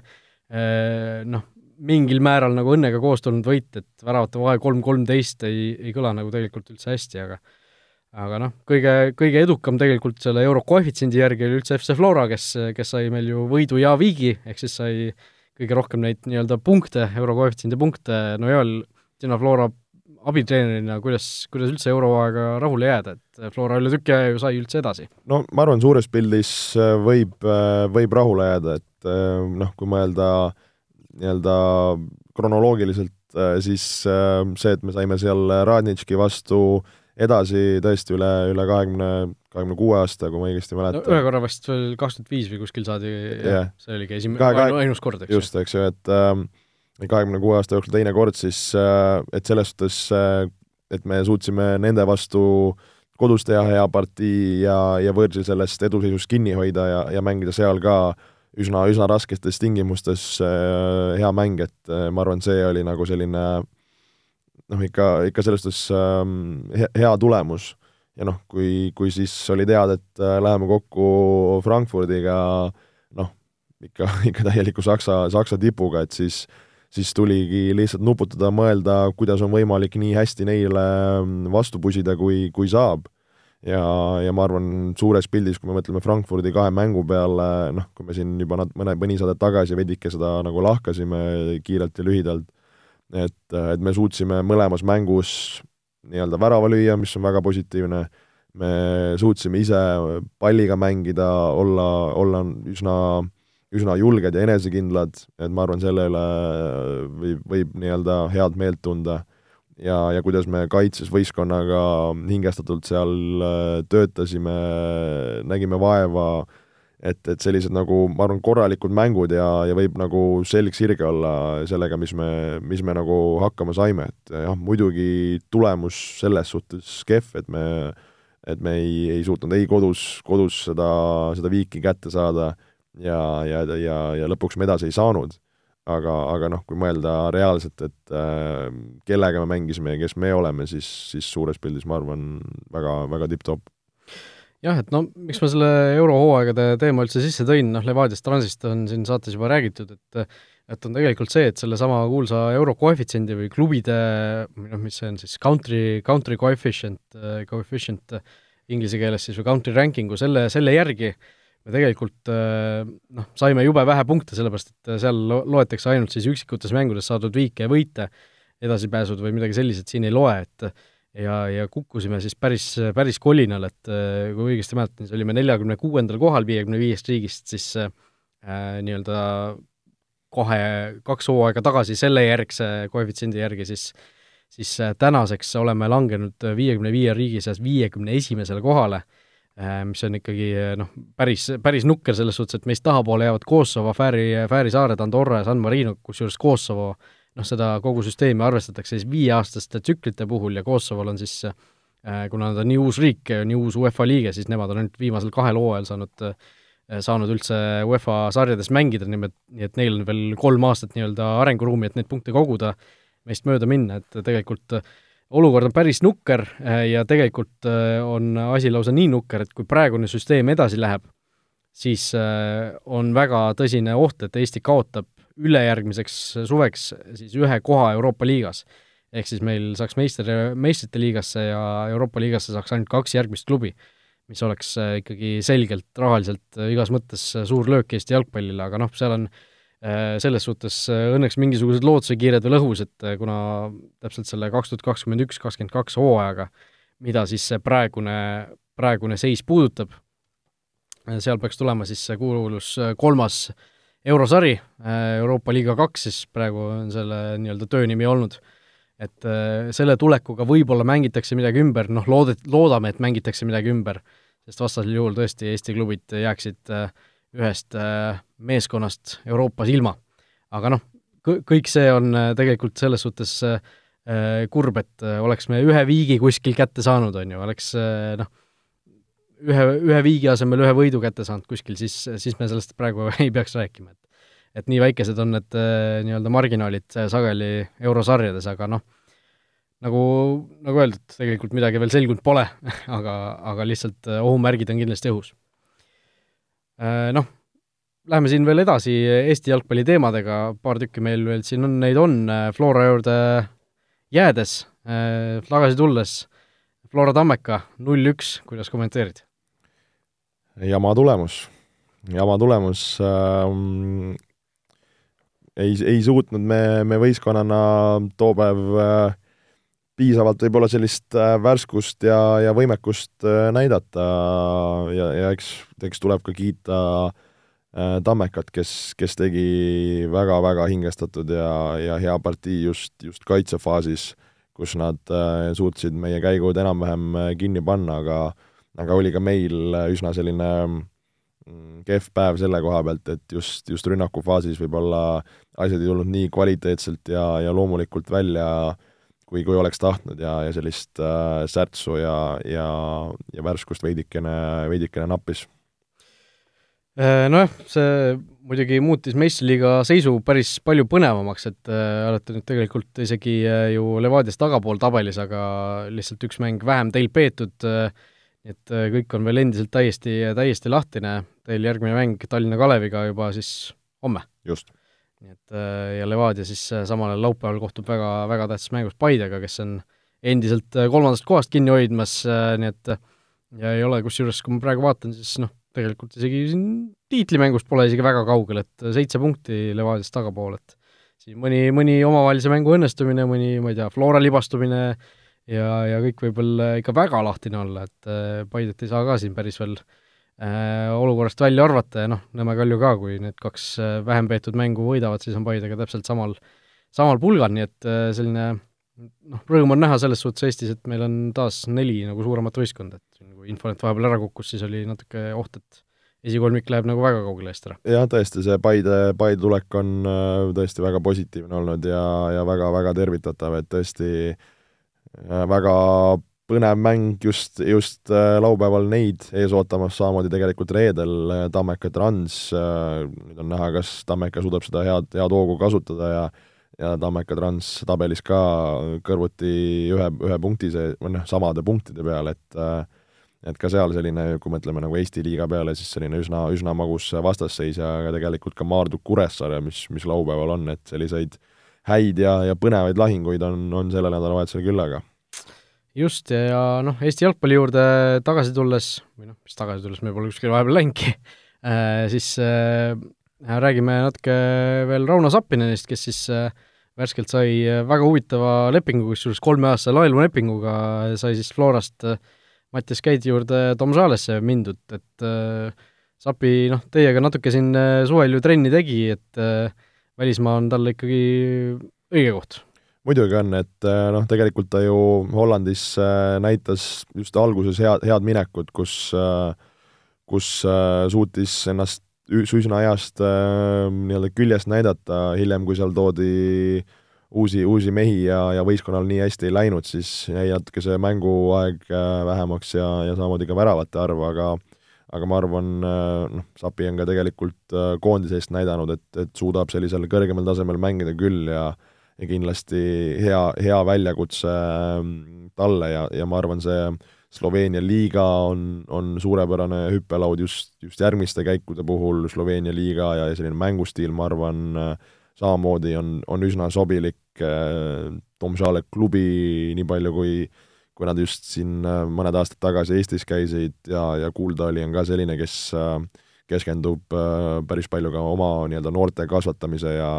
noh, mingil määral nagu õnnega koos tulnud võit, et väravate vahe kolm kolmteist ei, ei kõla nagu tegelikult üldse hästi, aga aga noh, kõige, kõige edukam tegelikult selle euro koefitsiendi järgi oli üldse FC Flora, kes, kes sai meil ju võidu ja viigi, ehk siis sai kõige rohkem neid nii-öelda punkte, euro koefitsiendi punkte, no Joel, sina Flora abitreenerina, kuidas, kuidas üldse euroaega rahule jääda, et Flora üle tüki aja ju sai üldse edasi? no ma arvan, suures pildis äh, võib, äh, võib rahule jääda, et äh, noh, kui mõelda nii-öelda kronoloogiliselt, siis see, et me saime seal Radnitški vastu äh, edasi tõesti üle, üle kahekümne, kahekümne kuue aasta, kui ma õigesti mäletan no,. ühe korra vist veel kakskümmend viis või kuskil saadi yeah., see oligi esimene, ainus kord, eks ju. just, eks ju, et ähm, kahekümne kuue aasta jooksul teine kord, siis äh, et selles suhtes, äh, et me suutsime nende vastu kodus teha hea partii ja, ja võõrsil sellest eduseisust kinni hoida ja, ja mängida seal ka üsna, üsna rasketes tingimustes äh, hea mäng, et ma arvan, see oli nagu selline noh, ikka, ikka selles suhtes ähm, hea tulemus. Ja noh, kui, kui siis oli teada, et äh, läheme kokku Frankfurdiga noh, ikka, ikka täieliku Saksa, Saksa tipuga, et siis siis tuligi lihtsalt nuputada, mõelda, kuidas on võimalik nii hästi neile ähm, vastu pusida, kui, kui saab. ja, ja ma arvan, suures pildis, kui me mõtleme Frankfurdi kahe mängu peale, noh, kui me siin juba nat-, mõne, mõni saade tagasi veidike seda nagu lahkasime kiirelt ja lühidalt, et, et me suutsime mõlemas mängus nii-öelda värava lüüa, mis on väga positiivne, me suutsime ise palliga mängida, olla, olla üsna, üsna julged ja enesekindlad, et ma arvan, selle üle võib, võib nii-öelda head meelt tunda. ja, ja kuidas me kaitses võistkonnaga hingestatult seal töötasime, nägime vaeva, et, et sellised nagu ma arvan, korralikud mängud ja, ja võib nagu selg sirge olla sellega, mis me, mis me nagu hakkama saime, et jah, muidugi tulemus selles suhtes kehv, et me et me ei, ei suutnud ei kodus, kodus seda, seda viiki kätte saada ja, ja, ja, ja lõpuks me edasi ei saanud. aga, aga noh, kui mõelda reaalselt, et äh, kellega me mängisime ja kes me oleme, siis, siis suures pildis ma arvan, väga, väga tipp-topp jah, et no miks ma selle eurohooaegade teema üldse sisse tõin, noh, Levadiast Transist on siin saates juba räägitud, et et on tegelikult see, et sellesama kuulsa euro koefitsiendi või klubide, noh, mis see on siis, country, country coefficient, coefficient inglise keeles siis või country ranking'u, selle, selle järgi me tegelikult noh, saime jube vähe punkte, sellepärast et seal loetakse ainult siis üksikutes mängudes saadud viike ja võite, edasipääsud või midagi sellised siin ei loe, et ja, ja kukkusime siis päris, päris kolinal, et äh, kui õigesti mäletan, siis olime neljakümne kuuendal kohal viiekümne viiest riigist, siis äh, nii-öelda kahe, kaks hooaega tagasi selle järgse koefitsiendi järgi, siis siis tänaseks oleme langenud viiekümne viie riigi seas viiekümne esimesele kohale. äh,, mis on ikkagi noh, päris, päris nukker selles suhtes, et meist tahapoole jäävad Kosovo, Fääri, Fääri saared, Andorra ja San Marino, kusjuures Kosovo äh, noh, seda kogu süsteemi arvestatakse siis viieaastaste tsüklite puhul ja Kosovol on siis äh, kuna nad on nii uus riik, nii uus UEFA liige, siis nemad on ainult viimasel kahel hooajal saanud äh, saanud üldse UEFA sarjades mängida, nii et, nii et neil on veel kolm aastat nii-öelda arenguruumi, et neid punkte koguda, meist mööda minna, et tegelikult olukord on päris nukker ja tegelikult on asi lausa nii nukker, et kui praegune süsteem edasi läheb, siis on väga tõsine oht, et Eesti kaotab ülejärgmiseks suveks siis ühe koha Euroopa liigas. ehk siis meil saaks meister, meistrite liigasse ja Euroopa liigasse saaks ainult kaks järgmist klubi, mis oleks äh, ikkagi selgelt rahaliselt äh, igas mõttes äh, suur löök Eesti jalgpallile, aga noh, seal on selles suhtes õnneks mingisugused lootusekiired veel õhus, et kuna täpselt selle kaks tuhat kakskümmend üks, kakskümmend kaks hooajaga, mida siis see praegune, praegune seis puudutab, seal peaks tulema siis see kuulus kolmas eurosari, Euroopa liiga kaks siis praegu on selle nii-öelda töönimi olnud. Et äh, selle tulekuga võib-olla mängitakse midagi ümber, noh, loodet-, loodame, et mängitakse midagi ümber, sest vastasel juhul tõesti Eesti klubid jääksid äh, ühest äh, meeskonnast Euroopas ilma. aga noh, kõik see on tegelikult selles suhtes kurb, et oleks me ühe viigi kuskil kätte saanud, on ju, oleks noh, ühe, ühe viigi asemel ühe võidu kätte saanud kuskil, siis, siis me sellest praegu ei peaks rääkima, et et nii väikesed on need äh, nii-öelda marginaalid äh, sageli eurosarjades, aga noh, nagu, nagu öeldud, tegelikult midagi veel selgunud pole aga, aga lihtsalt äh, ohumärgid on kindlasti õhus. Noh, läheme siin veel edasi Eesti jalgpalli teemadega, paar tükki meil veel siin on, neid on, Flora juurde jäädes, tagasi tulles, Flora Tammeka null-üks, kuidas kommenteerid? jama tulemus, jama tulemus äh,, ei, ei suutnud me, me võistkonnana too päev äh, piisavalt võib-olla sellist äh, värskust ja, ja võimekust äh, näidata. Ja, ja eks, eks tuleb ka kiita äh, Tammekat, kes, kes tegi väga-väga hingestatud ja, ja hea partii just, just kaitsefaasis, kus nad äh, suutsid meie käigud enam-vähem äh, kinni panna, aga aga oli ka meil üsna selline mm, kehv päev selle koha pealt, et just, just rünnakufaasis võib-olla äh, asjad ei tulnud nii kvaliteetselt ja, ja loomulikult välja, kui, kui oleks tahtnud ja, ja sellist äh, särtsu ja, ja, ja värskust veidikene, veidikene nappis. Äh, nojah, see muidugi muutis meistriliiga seisu päris palju põnevamaks, et äh, olete nüüd tegelikult isegi äh, ju Levadias tagapool tabelis, aga lihtsalt üks mäng vähem teil peetud äh,, et äh, kõik on veel endiselt täiesti, täiesti lahtine, teil järgmine mäng Tallinna Kaleviga juba siis homme. just nii et äh, ja Levadia siis äh, samal ajal laupäeval kohtub väga, väga tähtsas mängus Paidega, kes on endiselt äh, kolmandast kohast kinni hoidmas, nii et ja ei ole, kusjuures kui ma praegu vaatan, siis noh, tegelikult isegi siin tiitlimängust pole isegi väga kaugel, et seitse punkti Levadiast tagapool, et siin mõni, mõni omavahelise mängu õnnestumine, mõni, ma ei tea, Flora libastumine ja, ja kõik võib veel ikka väga lahtine olla, et Paidet ei saa ka siin päris veel äh, olukorrast välja arvata ja noh, Nõmme Kalju ka, kui need kaks äh, vähem peetud mängu võidavad, siis on Paidega täpselt samal, samal pulgal, nii et äh, selline noh, rõõm on näha selles suhtes Eestis, et meil on taas neli nagu suuremat võistkonda, et kui Infonet vahepeal ära kukkus, siis oli natuke oht, et esikolmik läheb nagu väga kaugele eest ära. jah, tõesti, see Paide, Paide tulek on tõesti väga positiivne olnud ja, ja väga-väga tervitatav, et tõesti väga põnev mäng just, just äh, laupäeval neid ees ootamas, samamoodi tegelikult reedel äh, Tammeka Trans, äh, nüüd on näha, kas Tammeka suudab seda head, head hoogu kasutada ja ja Tammeka Trans tabelis ka kõrvuti ühe, ühe punkti see, või noh, samade punktide peal, et et ka seal selline, kui mõtleme nagu Eesti liiga peale, siis selline üsna, üsna magus vastasseis ja tegelikult ka Maardu Kuressaare, mis, mis laupäeval on, et selliseid häid ja, ja põnevaid lahinguid on, on sellel nädalavahetusel küllaga just, ja noh, Eesti jalgpalli juurde tagasi tulles, või noh, mis tagasi tulles, me pole kuskile vahepeal läinudki äh,, siis äh, räägime natuke veel Rauno Sappinenist, kes siis äh, värskelt sai väga huvitava lepingu, kusjuures kolmeaastase laenulepinguga sai siis Florast äh, Mattias Käidi juurde Tom Salesse mindud, et äh, Sapi noh, teiega natuke siin äh, suvel ju trenni tegi, et äh, välismaa on talle ikkagi õige koht muidugi on, et äh, noh, tegelikult ta ju Hollandis äh, näitas just alguses head, head minekut, kus, äh, kus suutis ennast üsna heast nii-öelda küljest näidata, hiljem kui seal toodi uusi, uusi mehi ja, ja võistkonnal nii hästi ei läinud, siis jäi natuke see mänguaeg vähemaks ja, ja samamoodi ka väravate arv, aga aga ma arvan, noh, Sapi on ka tegelikult koondise eest näidanud, et, et suudab sellisel kõrgemal tasemel mängida küll ja ja kindlasti hea, hea väljakutse ähm, talle ja, ja ma arvan, see Sloveenia liiga on, on suurepärane hüppelaud just, just järgmiste käikude puhul, Sloveenia liiga ja selline mängustiil, ma arvan, samamoodi on, on üsna sobilik äh, Tomžale klubi, nii palju kui kui nad just siin äh, mõned aastad tagasi Eestis käisid ja, ja kuulda oli, on ka selline, kes äh, keskendub äh, päris palju ka oma nii-öelda noorte kasvatamise ja,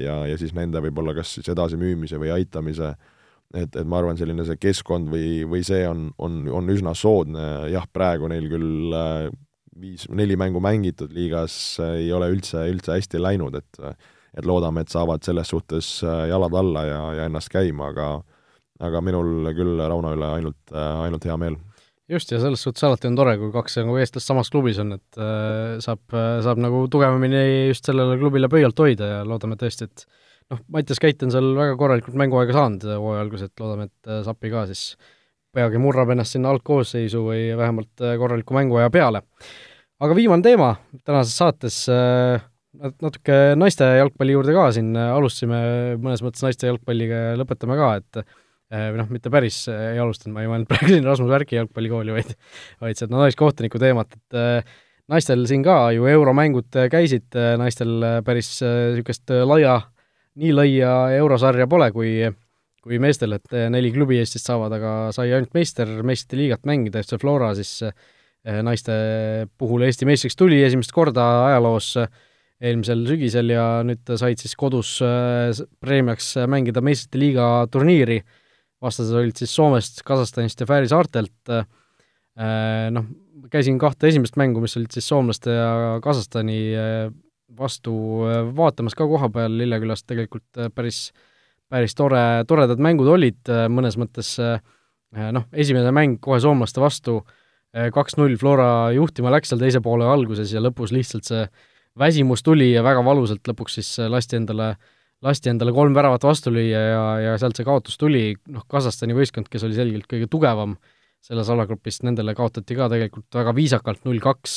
ja, ja siis nende võib-olla kas siis edasimüümise või aitamise, et, et ma arvan, selline see keskkond või, või see on, on, on üsna soodne, jah, praegu neil küll äh, viis, neli mängu mängitud liigas ei ole üldse, üldse hästi läinud, et et loodame, et saavad selles suhtes jalad alla ja, ja ennast käima, aga aga minul küll Rauno üle ainult, ainult hea meel just, ja selles suhtes alati on tore, kui kaks nagu eestlast samas klubis on, et äh, saab, saab nagu tugevamini just sellele klubile pöialt hoida ja loodame tõesti, et noh, Mattias Käit on seal väga korralikult mänguaega saanud hooaja alguses, et loodame, et äh, Sapi ka siis peagi murrab ennast sinna algkoosseisu või vähemalt äh, korraliku mänguaja peale. aga viimane teema tänases saates äh,, natuke naiste jalgpalli juurde ka siin alustasime mõnes mõttes naiste jalgpalliga ja lõpetame ka, et Äh, või noh, mitte päris äh, ei alustanud, ma ei mõelnud praegu siin Rasmus Värki jalgpallikooli, vaid vaid seda naiskohtuniku teemat, et äh, naistel siin ka ju euromängud käisid, naistel päris niisugust laia, nii laia eurosarja pole, kui kui meestel, et neli klubi Eestist saavad, aga sai ainult meister, meistrite liigat mängida, FC Flora siis naiste puhul Eesti meistriks tuli esimest korda ajaloos eelmisel sügisel ja nüüd said siis kodus preemiaks mängida meistrite liiga turniiri vastased olid siis Soomest, Kasahstanist ja Fääri saartelt, äh, noh, käisin kahte esimest mängu, mis olid siis soomlaste ja Kasahstani äh, vastu äh, vaatamas ka koha peal. Lillekülast, tegelikult päris, päris tore, toredad mängud olid mõnes mõttes, noh, esimene mäng kohe soomlaste vastu, kaks-null Flora juhtima läks seal teise poole alguses ja lõpus lihtsalt see väsimus tuli ja väga valusalt lõpuks siis lasti endale äh, lasti endale kolm väravat vastu lüüa ja, ja sealt see kaotus tuli, noh, Kasahstani võistkond, kes oli selgelt kõige tugevam selles alagrupis, nendele kaotati ka tegelikult väga viisakalt, null kaks,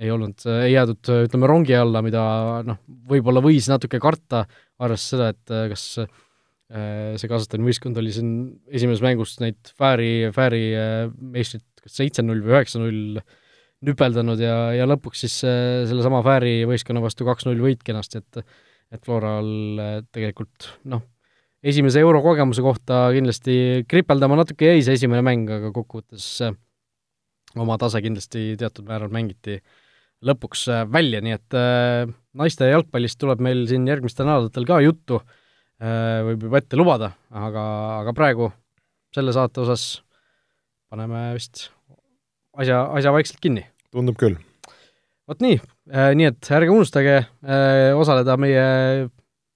ei olnud, ei jäädud, ütleme, rongi alla, mida noh, võib-olla võis natuke karta, arvestades seda, et kas äh, see Kasahstani võistkond oli siin esimeses mängus neid Fääri, Fääri äh, meistrit kas seitse-null või üheksa-null nüpeldanud ja, ja lõpuks siis sellesama Fääri võistkonna vastu kaks-null võit kenasti, et et Floral tegelikult noh, esimese euro kogemuse kohta kindlasti kripeldama natuke jäi see esimene mäng, aga kokkuvõttes äh, oma tase kindlasti teatud määral mängiti lõpuks äh, välja, nii et äh, naiste jalgpallist tuleb meil siin järgmistel nädalatel ka juttu äh,, võib juba ette lubada, aga, aga praegu selle saate osas paneme vist asja, asja vaikselt kinni. tundub küll vot nii, nii et ärge unustage äh, osaleda meie,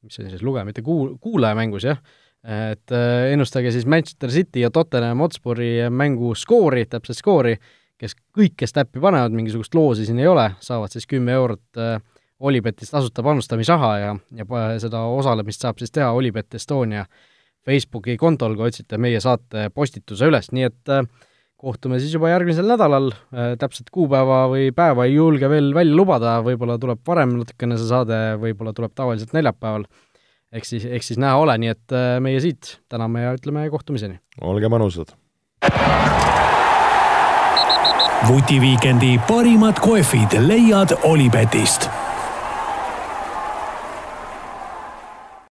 mis see siis lugeja, mitte kuul-, kuulajamängus, jah, et äh, ennustage siis Manchester City ja Tottenham Hotspuri mängu skoori, täpset skoori, kes kõik, kes täppi panevad, mingisugust loosi siin ei ole, saavad siis kümme eurot Olipetist tasuta panustamisraha ja, ja seda osalemist saab siis teha Olipet Estonia Facebooki kontol, kui otsite meie saate postituse üles, nii et äh, kohtume siis juba järgmisel nädalal, äh, täpset kuupäeva või päeva ei julge veel välja lubada, võib-olla tuleb varem natukene see saade, võib-olla tuleb tavaliselt neljapäeval, eks siis, eks siis näha ole, nii et äh, meie siit täname ja ütleme kohtumiseni! olge mõnusad! vutiviikendi parimad kohvid leiad Olipetist